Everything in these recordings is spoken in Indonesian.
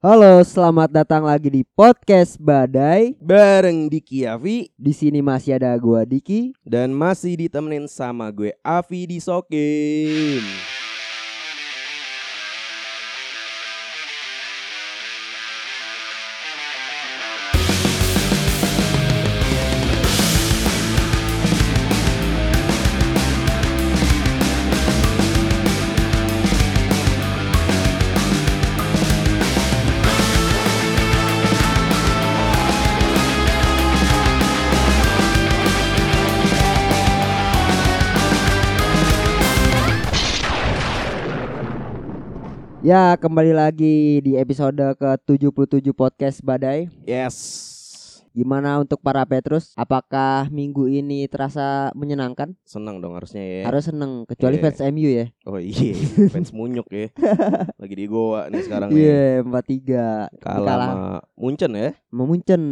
Halo, selamat datang lagi di podcast Badai. Bareng Diki Avi Di sini masih ada gua Diki. dan masih ditemenin sama gue Avi di Sokim. Ya, kembali lagi di episode ke-77 podcast Badai. Yes. Gimana untuk para Petrus? Apakah minggu ini terasa menyenangkan? Senang dong harusnya ya. Harus seneng, kecuali Iya. fans MU ya. Oh iya, fans munyuk ya. Lagi di Goa nih sekarang Iya, nih. 4-3. Kalah sama Munchen ya. Memuncen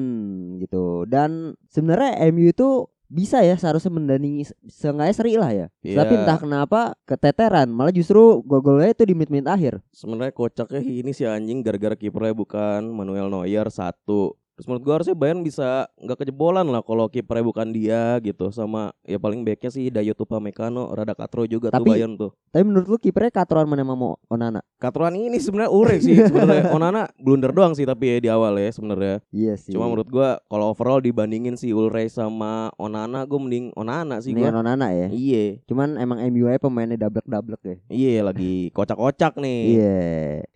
gitu. Dan sebenarnya MU itu bisa ya seharusnya mendandingi seenggaknya seri lah ya. Iya. Tapi entah kenapa keteteran, malah justru gol-golnya itu di menit-menit akhir. Sebenarnya kocaknya ini si anjing gara-gara kipernya bukan Manuel Neuer satu. Terus menurut gue harusnya Bayern bisa nggak kejebolan lah kalau kipernya bukan dia gitu sama ya paling backnya sih Dayot Upamecano rada katro juga tuh Tapi- Bayern tuh. Tapi menurut lu kipernya katroan mana mau Onana? Katroan ini sebenarnya urek sih sebenarnya. Onana blunder doang sih tapi ya di awal ya sebenarnya. Iya sih. Cuma menurut gua kalau overall dibandingin si Ulreich sama Onana gue mending Onana sih gua. Onana ya. Iya. Cuman emang MU aja pemainnya dablek-dablek ya. Iya lagi kocak-kocak nih. Iya.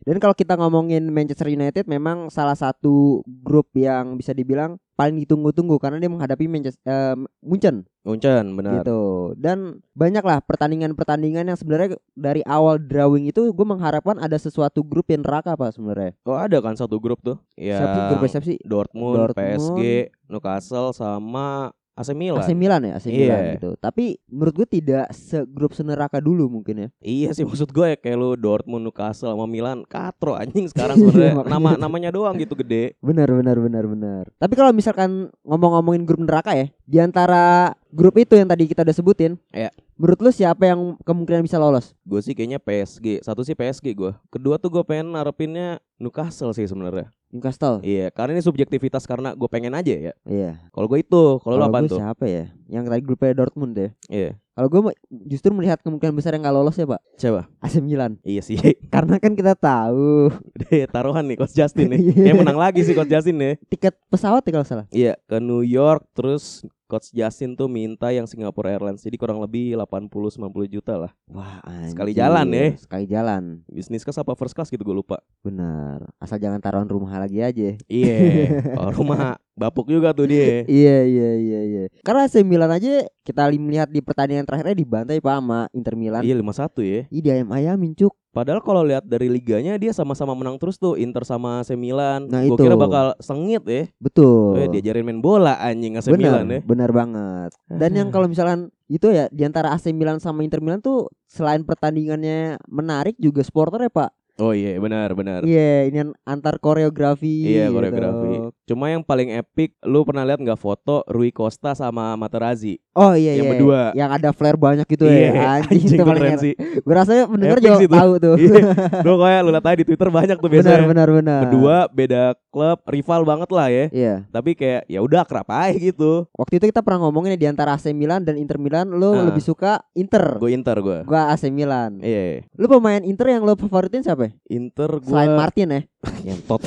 Dan kalau kita ngomongin Manchester United memang salah satu grup yang bisa dibilang paling ditunggu-tunggu karena dia menghadapi Manchester eh, Munchen Munchen benar. gitu. Dan banyaklah pertandingan-pertandingan yang sebenarnya dari awal drawing itu gue mengharapkan ada sesuatu grup yang neraka apa sebenarnya. Oh ada kan satu grup tuh. Ya. Siapa sih grup siapa sih? Dortmund, Dortmund. PSG, Newcastle sama AC Milan. AC Milan ya, AC Iya. Milan gitu. Tapi menurut gue tidak segrup seneraka dulu mungkin ya. Iya sih maksud gue ya kayak lu Dortmund, Newcastle sama Milan katro anjing sekarang sebenarnya Makanya. nama namanya doang gitu gede. Benar benar benar benar. Tapi kalau misalkan ngomong-ngomongin grup neraka ya, di antara grup itu yang tadi kita udah sebutin, Iya. Menurut lu siapa yang kemungkinan bisa lolos? Gue sih kayaknya PSG. Satu sih PSG gue. Kedua tuh gue pengen narepinnya Newcastle sih sebenarnya. Newcastle. Iya, karena ini subjektivitas karena gue pengen aja ya. Iya. Kalau gue itu, kalau lu gue tuh? siapa ya? Yang tadi grupnya Dortmund ya. Iya. Kalau gue justru melihat kemungkinan besar yang nggak lolos ya, Pak. Siapa? AC Milan. Iya sih. Karena kan kita tahu taruhan nih Coach Justin nih. Iya. Kayak menang lagi sih Coach Justin nih. tiket pesawat ya kalau salah. Iya, ke New York terus Coach Justin tuh minta yang Singapore Airlines. Jadi kurang lebih 80 90 juta lah. Wah, Sekali anjir. jalan ya. Sekali jalan. Bisnis class apa first class gitu gue lupa. Benar. Asal jangan taruhan rumah lagi aja. Iya. oh, rumah bapuk juga tuh dia. Iya iya iya iya. Karena AC Milan aja kita li- melihat di pertandingan terakhirnya dibantai Pak sama Inter Milan. Iya 5-1 ya. Ih, dia ayam-ayamin cuk. Padahal kalau lihat dari liganya dia sama-sama menang terus tuh Inter sama AC Milan. Nah, Gua itu. kira bakal sengit ya. Betul. Eh, diajarin main bola anjing AC benar, Milan ya. benar banget. Dan yang kalau misalkan itu ya di antara AC Milan sama Inter Milan tuh selain pertandingannya menarik juga supporter ya Pak. Oh iya benar benar. Iya, ini an- antar koreografi. Iya gitu. koreografi. Cuma yang paling epic, lu pernah lihat nggak foto Rui Costa sama Materazzi? Oh iya Yang iya. berdua. Yang ada flare banyak gitu Iya, ya. Anjing, anjing itu keren sih. Gue rasanya pendengar Epic juga tahu tuh. Iya. Lu kayak lu lihat aja di Twitter banyak tuh benar biasanya. benar benar. Berdua beda klub, rival banget lah ya. Iya. Tapi kayak ya udah akrab aja gitu. Waktu itu kita pernah ngomongin ya, di antara AC Milan dan Inter Milan, lu Ah. lebih suka Inter. Gue Inter gue. Gua AC Milan. Iya. Lu pemain Inter yang lu favoritin siapa? Inter gue Selain Martin ya. nyentot.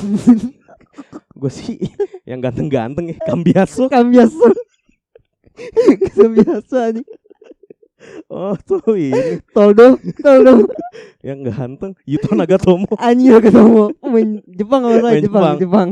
gue sih yang ganteng-ganteng ya. Cambiaso. Biasa. Kan biasa nih. Oh tuh ini Toldo, Toldo. yang ganteng. Yuto Nagatomo. Anjir ketemu main Jepang Main Jepang, Jepang. Jepang.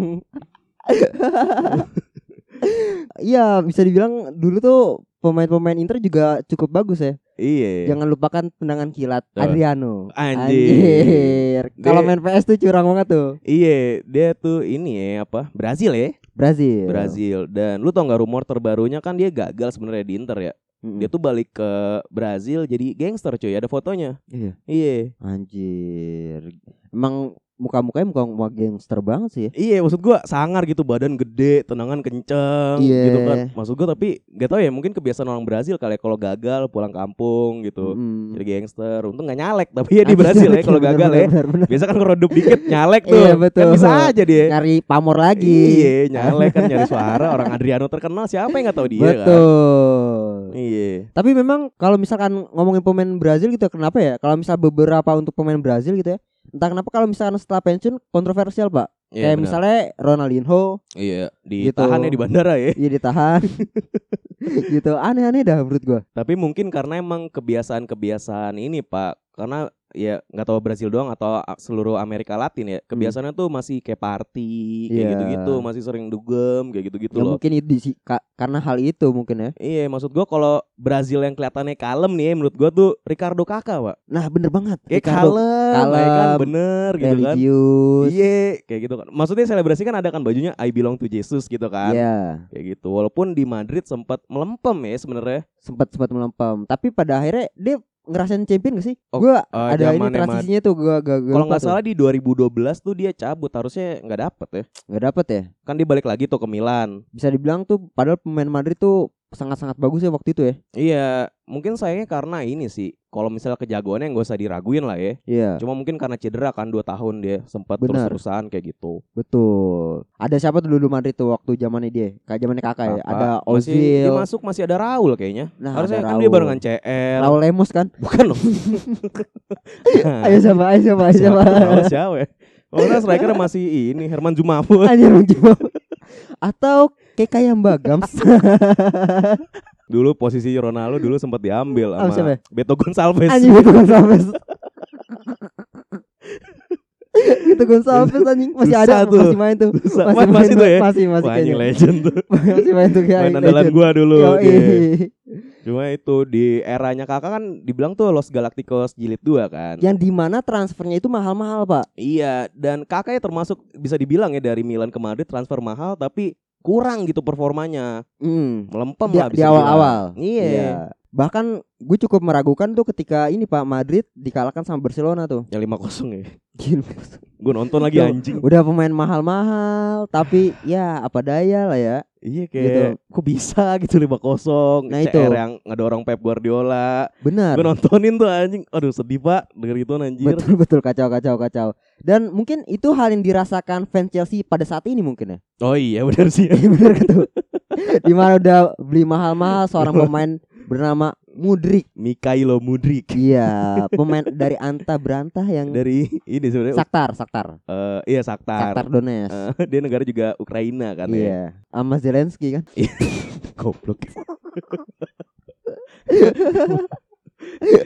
Iya, bisa dibilang dulu tuh pemain-pemain Inter juga cukup bagus ya. Iya. Jangan lupakan tendangan kilat Tuh. Adriano. Anjir. Kalau main PS tuh curang banget tuh. Iya, dia tuh ini ya apa? Brazil ya? Brazil. Brazil. Dan lu tau nggak rumor terbarunya kan dia gagal sebenarnya di Inter ya. Mm-mm. Dia tuh balik ke Brazil jadi gangster cuy, ada fotonya. Iya. Iya. Anjir. Emang muka-mukanya muka-muka gangster banget sih ya. Iya maksud gua sangar gitu badan gede tenangan kenceng Iya. gitu kan maksud gua tapi gak tau ya mungkin kebiasaan orang Brazil kali ya kalau gagal pulang kampung gitu Mm. jadi gangster untung gak nyalek tapi ya di Brazil ya bener, kalau bener, gagal ya bener, bener. biasa kan kalau redup dikit nyalek tuh Iya, betul. kan bisa aja dia Nyari pamor lagi. iya nyalek kan nyari suara orang Adriano terkenal siapa yang gak tahu dia kan Betul. iya Tapi memang kalau misalkan ngomongin pemain Brazil gitu kenapa ya? Kalau misal beberapa untuk pemain Brazil gitu ya. Entah kenapa kalau misalkan setelah pensiun kontroversial, Pak. Iya, Kayak benar. misalnya Ronaldinho iya Gitu. ditahan ya di bandara ya iya ditahan. gitu. Aneh-aneh dah menurut gua. Tapi mungkin karena emang kebiasaan-kebiasaan ini Pak, karena ya nggak tahu Brazil doang atau seluruh Amerika Latin ya, kebiasaannya tuh masih kayak party, kayak Iya. gitu-gitu, masih sering dugem, kayak gitu-gitu Ya loh. mungkin itu di- ka- karena hal itu mungkin ya. Iya, maksud gua kalau Brazil yang kelihatannya kalem nih, ya, menurut gua tuh Ricardo Kakak, Pak. Nah, bener banget. Kayak Ricardo kalem, ya kan, kalem, bener gitu kan. Iya, kayak gitu kan. Maksudnya selebrasi kan ada kan bajunya I belong to Jesus gitu kan. Iya, Kayak gitu. Walaupun di Madrid sempat melempem ya sebenarnya. sempat sempat melempem. Tapi pada akhirnya dia ngerasain champion gak sih? Oh, gua eh, ada ini transisinya tuh gua gak Kalau nggak salah di 2012 tuh dia cabut, harusnya nggak dapet ya. nggak dapet ya. Kan dia balik lagi tuh ke Milan. Bisa dibilang tuh padahal pemain Madrid tuh sangat-sangat bagus ya waktu itu ya. Iya, mungkin sayangnya karena ini sih. Kalau misalnya kejagoannya nggak usah diraguin lah ya. Iya, Cuma mungkin karena cedera kan 2 tahun dia sempat terus-terusan kayak gitu. betul. Ada siapa tuh dulu Madrid tuh waktu zamannya dia? Kayak zamannya kakak ya. Ada Masih dia Ozil, masuk masih ada Raul kayaknya. Nah, Harusnya kan dia barengan CR. Raul Lemos kan? Bukan loh. ayo siapa? Ayo siapa? Ayo siapa? Raul siapa ya? Oh, nah striker masih ini Herman Jumafut. Anjir mencoba. Atau kayak kayak Mbak Gams. Dulu posisi Ronaldo dulu sempat diambil sama siapa ya? Beto Gonçalves. anjing itu Gonçalves. itu Gonçalves anjing masih ada tuh. masih main tuh. Susah. Masih Masih, main tuh ya. Masih masih Wah, kayaknya. legend tuh. masih main tuh kayak Main andalan legend. gua dulu. Oke. Cuma itu di eranya kakak kan dibilang tuh Los Galacticos jilid 2 kan. Yang di mana transfernya itu mahal-mahal pak. Iya, dan kakaknya termasuk bisa dibilang ya dari Milan ke Madrid transfer mahal tapi kurang gitu performanya. Hmm. Melempem Di, lah di bisa awal-awal. dibilang. Iya. Bahkan gue cukup meragukan tuh ketika ini Pak Madrid dikalahkan sama Barcelona tuh. Yang 5-0 ya. Gila. Gue nonton lagi anjing. Udah pemain mahal-mahal tapi ya apa daya lah ya. Iya kayak kok bisa gitu 5-0 Nah, CR itu. yang ngedorong Pep Guardiola Benar. Gue nontonin tuh anjing Aduh sedih pak Denger itu anjir Betul betul kacau kacau kacau. Dan mungkin itu hal yang dirasakan fans Chelsea pada saat ini mungkin ya. Oh iya benar sih Iya bener kan tuh. Di mana udah beli mahal-mahal seorang pemain bernama Mudrik. Mikhailo Mudrik Iya, pemain dari Anta Berantah yang Dari ini sebenarnya Saktar, Saktar. eh, Iya Saktar, Saktar Donetsk. Eh, Dia negara juga Ukraina kan ya Iya, sama Zelensky kan. Goblok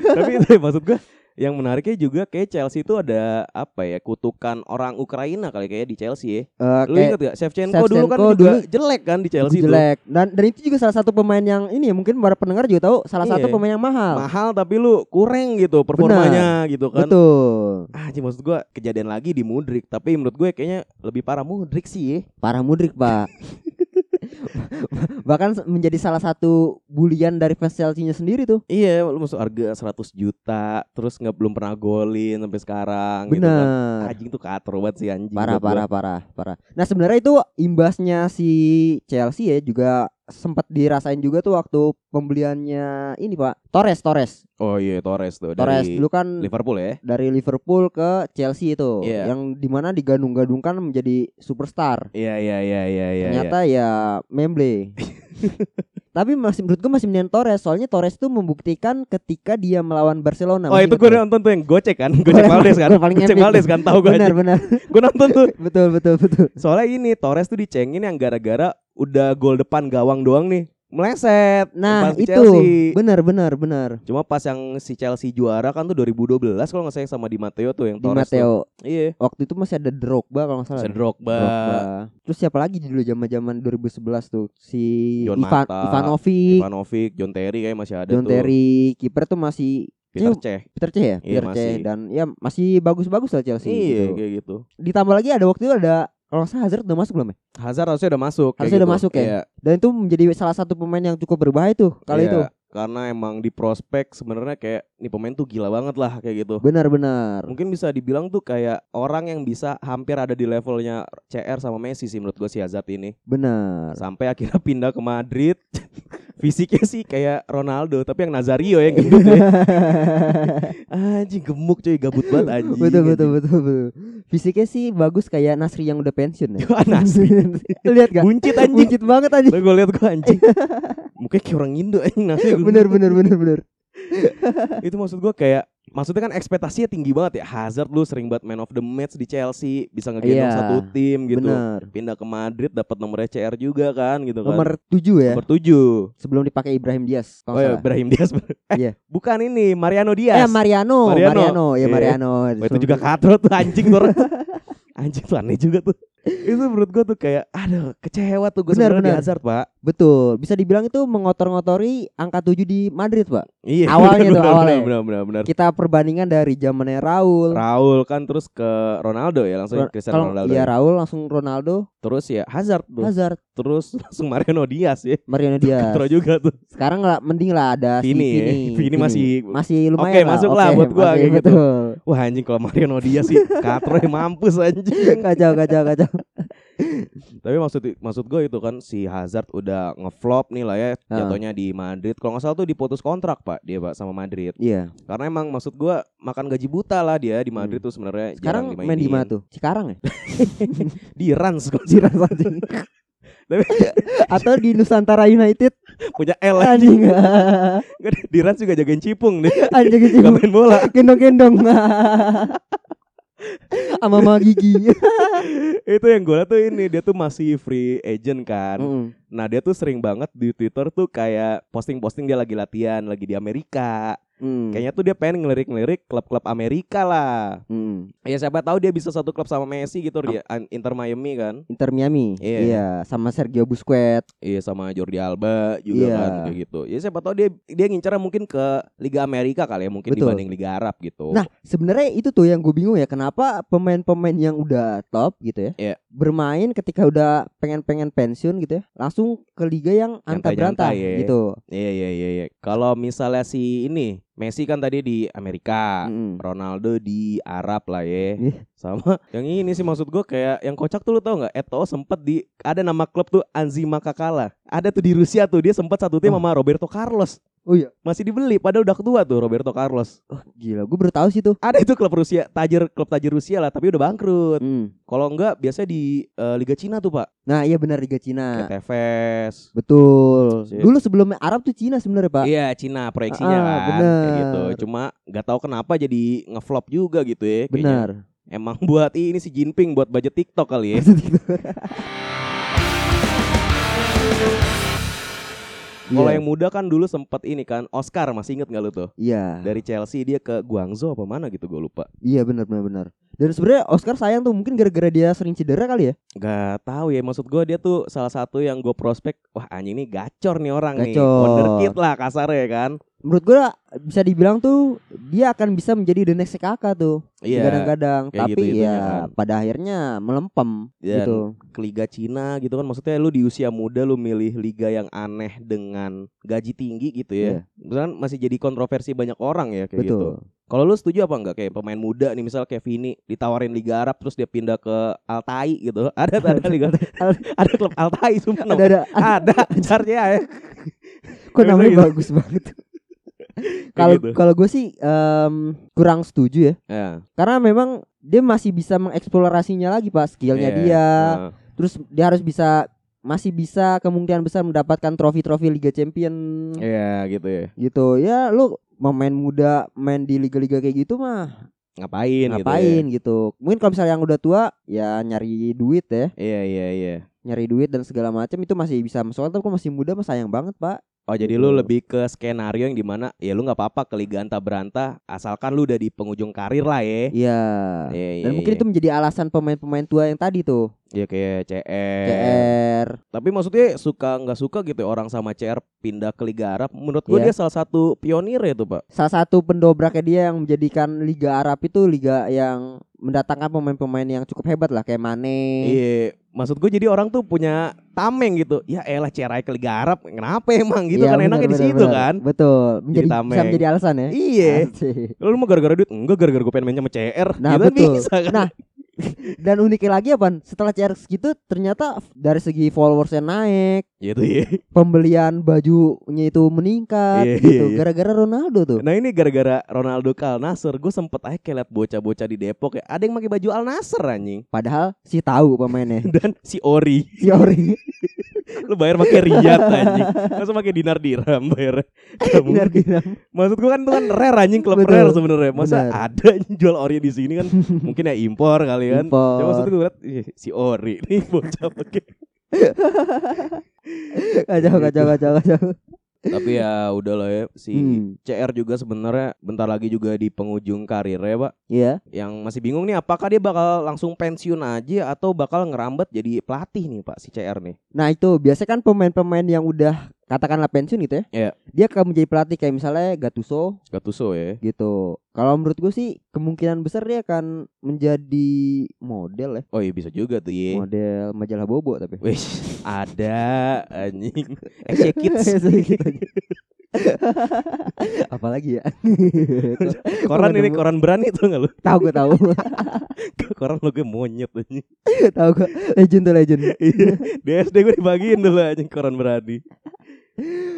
Tapi itu ya, maksud gue yang menariknya juga kayak Chelsea itu ada apa ya kutukan orang Ukraina kali kayak di Chelsea ya. Eh, Lu inget gak Shevchenko, dulu kan Shevchenko juga dulu jelek kan di Chelsea itu. jelek. Dan dan itu juga salah satu pemain yang ini ya mungkin para pendengar juga tahu salah satu Iya. pemain yang mahal. Mahal tapi lu kurang gitu performanya gitu kan. Betul. Ah, anjing, maksud gua kejadian lagi di Mudrik, tapi menurut gue kayaknya lebih parah Mudrik sih. ya. Parah Mudrik, Pak. Bahkan menjadi salah satu bulian dari fans Chelsea-nya sendiri tuh. Iya, lu masuk harga 100 juta, terus nggak belum pernah golin sampai sekarang gitu kan. Anjing tuh kater banget sih anjing. Parah, gua. parah, parah, parah. Nah sebenarnya itu imbasnya si Chelsea ya juga sempat dirasain juga tuh waktu pembeliannya ini Pak Torres, Torres, Oh iya, Torres tuh Torres dari dulu kan Liverpool ya. dari Liverpool ke Chelsea itu, Iya. yang di mana digadung-gadungkan menjadi superstar. Iya, iya, iya, iya, iya. Ternyata ya memble. Tapi masih menurut gue masih mendingan Torres. Soalnya Torres tuh membuktikan ketika dia melawan Barcelona. Oh itu gue nonton tuh yang gocek kan? Gocek Valdes kan? Paling Gocek. Valdes kan Tahu gue Benar benar. Gue nonton tuh. Betul betul betul. Soalnya ini Torres tuh dicengin yang gara-gara Udah gol depan gawang doang nih Meleset Nah itu. Chelsea. Benar benar benar. Cuma pas yang si Chelsea juara kan tuh 2012 Kalau nggak salah sama Di Matteo tuh yang Di Torres tuh. Matteo. Iya. Waktu itu masih ada Drogba kalau nggak salah. Bisa Drogba. Drogba. Terus siapa lagi dulu zaman-zaman 2011 tuh? Si John Ivan Mata, Ivanovic, Ivanovic John Terry kayak masih ada John tuh. Terry, kiper tuh masih Peter Cech. Peter Cech ya, Iya, Peter Cech. dan ya masih bagus-bagus lah Chelsea. Iya gitu. kayak gitu. Ditambah lagi ada waktu itu ada kalau salah Hazard udah masuk belum ya? Hazard harusnya udah masuk Harusnya udah gitu. masuk ya? Iya. Dan itu menjadi salah satu pemain yang cukup berbahaya tuh kali Iya, itu. Karena emang di prospek sebenarnya kayak nih pemain tuh gila banget lah kayak gitu. Benar-benar. Mungkin bisa dibilang tuh kayak orang yang bisa hampir ada di levelnya CR sama Messi sih menurut gue si Hazard ini. Benar. Sampai akhirnya pindah ke Madrid. Fisiknya sih kayak Ronaldo, tapi yang Nazario yang gendut ya. anjing gemuk cuy, gabut banget anjing. betul betul anjing. betul betul. Fisiknya sih bagus kayak Nasri yang udah pensiun ya. Nasri. Lihat gak? Buncit anjing. Buncit banget anjing. Gue liat gue anjing. Mukanya kayak orang Indo anjing Nasri. Bener bener bener bener. itu maksud gue kayak maksudnya kan ekspektasinya tinggi banget ya Hazard lu sering buat man of the match di Chelsea bisa ngegendong Iya, satu tim gitu Bener. pindah ke Madrid dapat nomor CR juga kan gitu kan Nomor 7 ya. nomor tujuh Sebelum dipakai Ibrahim Diaz. oh kalau ya nggak salah. Brahim Diaz eh Iya. bukan ini Mariano Diaz Eh Mariano, Mariano. Mariano, ya Iya. Mariano. Wah, itu juga katro tuh anjing tuh anjing tuh aneh juga tuh itu menurut gue tuh kayak aduh kecewa tuh gue Benar, sebenarnya di. Hazard pak Betul, bisa dibilang itu mengotor-ngotori angka 7 di Madrid, Pak. iya Awalnya benar, tuh, benar, awalnya. benar benar benar Kita perbandingan dari zamannya Raul. Raul kan terus ke Ronaldo ya langsung Ro- Cristiano Kalau Ronaldo iya ya. Raul langsung Ronaldo, terus ya Hazard tuh Hazard, terus langsung Mariano Diaz ya Mariano Diaz. Katro juga tuh Sekarang lah mending lah ada Vini si ya. Vini. Vini masih- masih lumayan Oke, masuk lah buat gua, kayak gitu. Wah anjing kalau Mariano Diaz sih Katro mampus anjing kacau kacau kacau. Tapi maksud maksud gue itu kan si Hazard udah ngeflop nih lah ya jatuhnya di Madrid. Kalau nggak salah tuh diputus kontrak pak dia pak sama Madrid. Iya. Karena emang maksud gue makan gaji buta lah dia di Madrid tuh sebenarnya. Hmm. Sekarang main di mana tuh? Cikarang ya? Di Rans kok Di Rans anjing. Tapi- Atau di Nusantara United punya L anjing. anjing. di Rans juga jagain cipung deh. anjing Gak anjing. main bola. Gendong-gendong. Sama Mama Gigi. itu yang gue liat tuh ini dia tuh masih free agent kan. Mm-mm. Nah dia tuh sering banget di Twitter tuh kayak posting-posting dia lagi latihan lagi di Amerika. Mm. Kayaknya tuh dia pengen ngelirik-ngelirik klub-klub Amerika lah. Mm. Ya siapa tahu dia bisa satu klub sama Messi gitu dia Inter Miami kan. Inter Miami. Iya. Iya, sama Sergio Busquets. Iya sama Jordi Alba juga Iya. kan kayak gitu. Ya siapa tahu dia dia ngincernya mungkin ke Liga Amerika kali ya mungkin Betul. dibanding Liga Arab gitu. Nah, sebenarnya itu tuh yang gue bingung ya, kenapa pemain-pemain yang udah top gitu ya, Iya. bermain ketika udah pengen-pengen pensiun gitu ya, langsung ke liga yang anta berantah Nyantai-nyantai ya. gitu. Iya iya iya iya. Kalau misalnya si ini Messi kan tadi di Amerika, Mm-mm. Ronaldo di Arab lah ya. Iya. Sama yang ini sih maksud gue kayak yang kocak tuh lu tau nggak? Eto'o sempet di ada nama klub tuh Anzima Kakala. Ada tuh di Rusia tuh dia sempat satu tim Oh. sama Roberto Carlos. Oh iya, Masih dibeli padahal udah ketua tuh Roberto Carlos. gila, gue baru tahu sih tuh. Ada itu klub Rusia, tajir klub tajir Rusia lah, tapi udah bangkrut. Mm. Kalau enggak biasanya di eh, Liga Cina tuh, Pak. Nah, iya benar Liga Cina. Kayak Tevez. Betul. Sip. Dulu sebelum Arab tuh Cina sebenarnya, Pak. Iya, Cina proyeksinya Ah, kan kayak bener. gitu. Cuma nggak tahu kenapa jadi ngeflop juga gitu ya. Benar. Emang buat ini si Jinping buat budget TikTok kali ya. Kalau Iya. yang muda kan dulu sempet ini kan Oscar masih inget nggak lu tuh? Iya. Dari Chelsea dia ke Guangzhou apa mana gitu gue lupa. Iya benar benar benar. Dan sebenarnya Oscar sayang tuh mungkin gara-gara dia sering cedera kali ya. Gak tahu ya maksud gue dia tuh salah satu yang gue prospek wah anjing ini gacor nih orang nih Gacor. wonderkid lah kasarnya kan Menurut gua bisa dibilang tuh dia akan bisa menjadi the next kakak tuh. iya Kadang-kadang tapi gitu-gitunya ya kan. pada akhirnya melempem Dan gitu. ke Liga Cina gitu kan maksudnya lu di usia muda lu milih liga yang aneh dengan gaji tinggi gitu ya Misalkan masih jadi kontroversi banyak orang ya kayak gitu Betul. Kalau lu setuju apa enggak kayak pemain muda nih misal kayak Vini ditawarin Liga Arab terus dia pindah ke Altai gitu ada ada Liga ada klub Altai sumpah Ada ada ada caranya ya kok namanya gitu. bagus banget. Kalau gitu. kalau gue sih em, kurang setuju ya. ya Karena memang dia masih bisa mengeksplorasinya lagi Pak skillnya iya. dia. Nah, Terus dia harus bisa masih bisa kemungkinan besar mendapatkan trofi-trofi Liga Champion Iya gitu ya gitu. Ya lu pemain muda main di liga-liga kayak gitu mah ngapain, ngapain gitu gitu. Mungkin kalau misalnya yang udah tua ya nyari duit ya, ya iya iya iya nyari duit dan segala macam itu masih bisa masuk tapi kalau masih muda mah sayang banget, Pak. Oh jadi Gitu. lu lebih ke skenario yang di mana ya lu nggak apa-apa ke liga anta berantah asalkan lu udah di penghujung karir lah ya. Iya. Iya, Dan iya, mungkin iya. itu menjadi alasan pemain-pemain tua yang tadi tuh Ya kayak CR. CR. Tapi maksudnya suka nggak suka gitu ya orang sama CR pindah ke Liga Arab. Menurut gue Iya. dia salah satu pionir ya tuh pak. Salah satu pendobraknya dia yang menjadikan Liga Arab itu liga yang mendatangkan pemain-pemain yang cukup hebat lah kayak Mane. Iya. Maksud gue jadi orang tuh punya tameng gitu. Ya elah CR ke Liga Arab. Kenapa emang gitu Iya, kan benar, enaknya di situ kan. Betul. Menjadi bisa tameng. menjadi alasan ya. Iya. Lu mau gara-gara duit? Enggak gara-gara gue pengen main sama CR. Nah, gitu kan betul. bisa kan. Nah, dan uniknya lagi apa? Setelah CR segitu ternyata dari segi followersnya naik, Gitu ya. pembelian bajunya itu meningkat Iya, gitu. iya, iya. Gara-gara Ronaldo tuh. Nah ini gara-gara Ronaldo ke Al Nasser, gue sempet aja kayak liat bocah-bocah di Depok ya, ada yang pakai baju Al Nasser anjing, Padahal si tahu pemainnya. dan si Ori, si Ori lu bayar pakai riyad anjing, masa pakai dinar dirham bayar, mungkin. bilang. maksud gue kan itu kan rare anjing klub Betul. rare sebenarnya, masa Benar. ada jual Ori di sini kan, mungkin ya impor kali kan, Impor. ya maksud gue liat si Ori nih bocah pakai, kacau kacau kacau kacau. Tapi ya udahlah ya si Hmm. CR juga sebenarnya bentar lagi juga di penghujung karir ya pak. Iya. yang masih bingung nih apakah dia bakal langsung pensiun aja atau bakal ngerambat jadi pelatih nih Pak si CR nih. Nah itu biasanya kan pemain-pemain yang udah katakanlah pensiun gitu ya. Iya. Dia akan menjadi pelatih kayak misalnya Gattuso Gattuso ya. gitu. Kalau menurut gue sih kemungkinan besar dia akan menjadi model ya. Oh iya bisa juga tuh ya. Model majalah bobo tapi. Wih, ada anjing. Kids. Sedikit aja. Apalagi ya? koran ini koran berani tuh nggak lu? tahu gue tahu. koran lo gue monyet anjing. tahu gue. Legend tuh legend. Iya. Di SD gue dibagiin dulu anjing koran berani.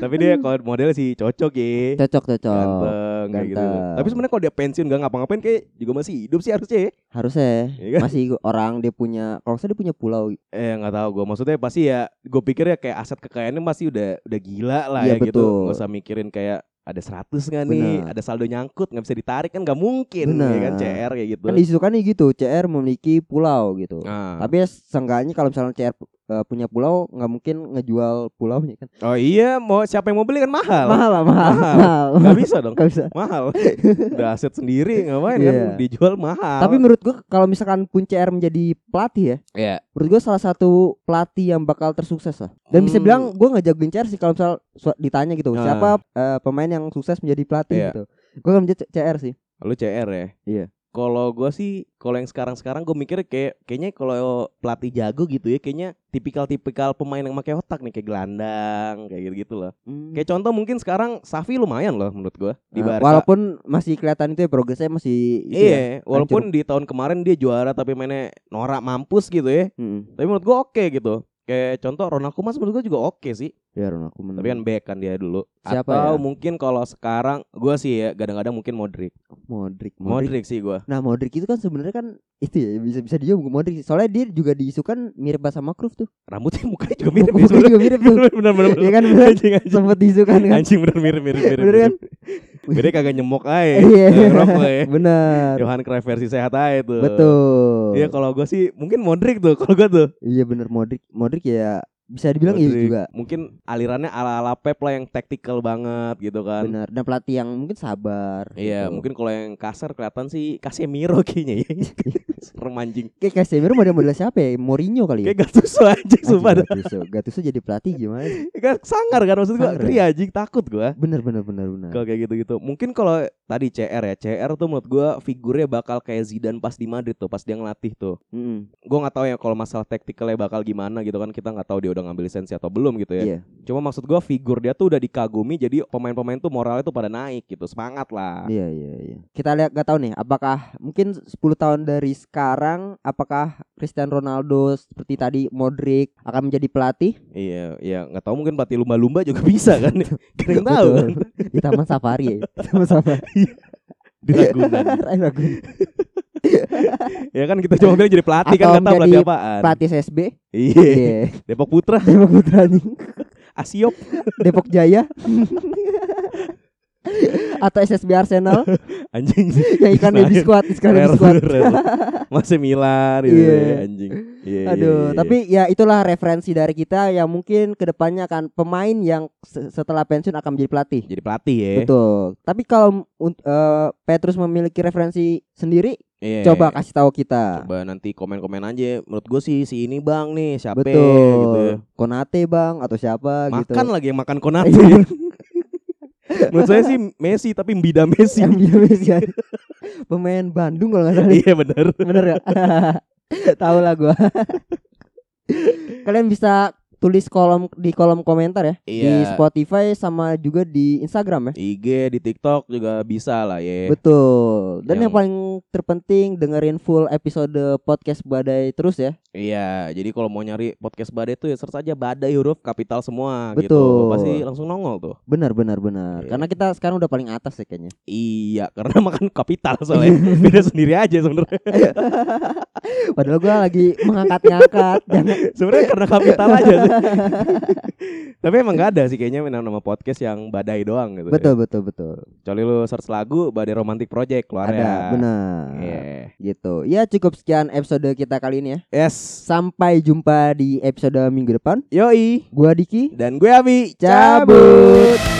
Tapi dia kalau model sih cocok ya. Cocok cocok. Ganteng gitu. Ganteng. Tapi sebenarnya kalau dia pensiun gak ngapa-ngapain kayak juga masih hidup sih harusnya ya. Harusnya Iya kan? masih orang dia punya kalau salah dia punya pulau. Eh nggak tahu gue maksudnya pasti ya gue pikir ya kayak aset kekayaannya masih udah udah gila lah Iya, ya gitu nggak usah mikirin kayak ada 100 nggak nih Benar. ada saldo nyangkut nggak bisa ditarik kan nggak mungkin Benar. ya kan CR kayak gitu Kan diisukannya gitu, CR memiliki pulau gitu. Nah. Tapi ya seenggaknya kalau misalnya CR eh, punya pulau nggak mungkin ngejual pulaunya kan. oh iya mau siapa yang mau beli kan mahal Mahal lah, mahal. Mahal. mahal. nggak bisa dong Nggak bisa. mahal udah aset sendiri ngapain kan Iya. dijual mahal Tapi menurut gua kalau misalkan pun CR menjadi pelatih ya, ya menurut gua salah satu pelatih yang bakal tersukses lah. Dan bisa Hmm. bilang gua nggak jagoin CR sih kalau misal ditanya gitu, Ah. siapa eh, pemain yang sukses menjadi pelatih Iya. gitu. Gua akan menjadi CR sih. lu CR ya Iya. Kalau gue sih kalau yang sekarang sekarang gue mikir kayak kayaknya kalau pelatih jago gitu ya kayaknya tipikal-tipikal pemain yang pakai otak nih kayak gelandang kayak gitu gitu loh Hmm. Kayak contoh mungkin sekarang Safi lumayan loh menurut gua di Nah, Barca. walaupun masih kelihatan itu ya progresnya masih ya. iya, walaupun di tahun kemarin dia juara tapi mainnya norak mampus gitu ya. Mm-mm. Tapi menurut gua oke gitu. Kayak contoh Ronald Koeman menurut gua juga oke sih. Ya Ronaldo Koeman. Tapi kan back kan dia dulu. Siapa Atau ya? mungkin kalau sekarang gua sih ya kadang-kadang mungkin Modric. Modric, Modric, sih gua. Nah Modric itu kan sebenarnya kan itu ya bisa bisa dia Modric. Soalnya dia juga diisukan mirip sama Cruyff tuh. Rambutnya mukanya juga mirip ya Mukanya sebenarnya. juga mirip tuh. Bener bener Iya kan bener. Anjing anjing. Sempet diisukan kan. Anjing bener mirip mirip mirip. Bener kan? Beda kagak nyemok aja. Iya. Ya. Benar. Johan Cruyff versi sehat aja tuh. Betul. Iya kalau gue sih mungkin Modric tuh kalau gue tuh. Iya bener Modric. Modric ya bisa dibilang iya Modric. juga. Mungkin alirannya ala-ala Pep lah yang tactical banget gitu kan. Benar. Dan pelatih yang mungkin sabar. Iya, gitu. mungkin kalau yang kasar kelihatan sih Casemiro kayaknya ya. Serem anjing. Kayak Casemiro model-model siapa ya? Mourinho kali ya. Kayak Gattuso anjing sumpah. Gattuso. Gattuso jadi pelatih gimana? Kan sangar kan maksud gua. Ngeri anjing takut gua. Bener bener bener bener. Kalau kayak gitu-gitu. Mungkin kalau tadi CR ya, CR tuh menurut gua figurnya bakal kayak Zidane pas di Madrid tuh, pas dia ngelatih tuh. Mm-mm. Gua nggak tahu ya kalau masalah taktikalnya bakal gimana gitu kan kita nggak tahu dia udah ngambil lisensi atau belum gitu ya. Iya. Cuma maksud gua figur dia tuh udah dikagumi jadi pemain-pemain tuh moralnya tuh pada naik gitu. Semangat lah. Iya iya iya. Kita lihat gak tahu nih apakah mungkin 10 tahun dari sekarang apakah Cristiano Ronaldo seperti tadi Modric akan menjadi pelatih? Iya, iya nggak tahu mungkin pelatih lumba-lumba juga bisa kan. Yang tahu kan. Di Taman Safari ya. Taman Safari. di Ragunan. Ragunan. Ya kan kita cuma bilang jadi pelatih kan Atau nggak tahu menjadi pelatih apaan. pelatih SSB. Iya. Iya. Depok Putra, Depok Putra nih. Asiop, Depok Jaya. Atau SSB Arsenal anjing. yang ikan Senayan. squad, ikan Rare, squad. Masih Milan gitu Iya. ya, anjing. Iya, iya, Aduh, iya, tapi ya itulah referensi dari kita yang mungkin ke depannya akan pemain yang se- setelah pensiun akan menjadi pelatih. jadi pelatih ya. Betul. Tapi kalau eh, Petrus memiliki referensi sendiri, Iya. Coba kasih tahu kita. Coba nanti komen-komen aja. Menurut gue sih si ini bang nih siapa Betul. gitu. Konate bang atau siapa gitu. Makan lagi yang makan konate. Menurut saya sih Messi tapi Mbida Messi. Dia Messi ya. Pemain Bandung kalau nggak salah. iya benar. Bener gak? Tahu lah gua. Kalian bisa tulis kolom di kolom komentar ya di Iya. Spotify sama juga di Instagram ya. IG di TikTok juga bisa lah ya. Betul. Dan yang... Yang- paling terpenting dengerin full episode podcast Badai terus ya. Iya, jadi kalau mau nyari podcast Badai tuh ya search aja Badai huruf kapital semua Betul. gitu. Pasti langsung nongol tuh. Benar benar benar. Iya. Karena kita sekarang udah paling atas ya kayaknya. Iya, karena makan kapital soalnya. Beda sendiri aja sebenarnya. Padahal gua lagi mengangkat-ngangkat. Sebenarnya karena kapital aja sih. Tapi emang gak ada sih kayaknya nama, nama podcast yang Badai doang gitu. betul betul betul. Kecuali lu search lagu Badai Romantic Project keluar Ada ya. benar. Iya. Gitu. Ya cukup sekian episode kita kali ini ya. Yes. Sampai jumpa di episode minggu depan. Yoi. Gua Diki. Dan gue Abi. Cabut.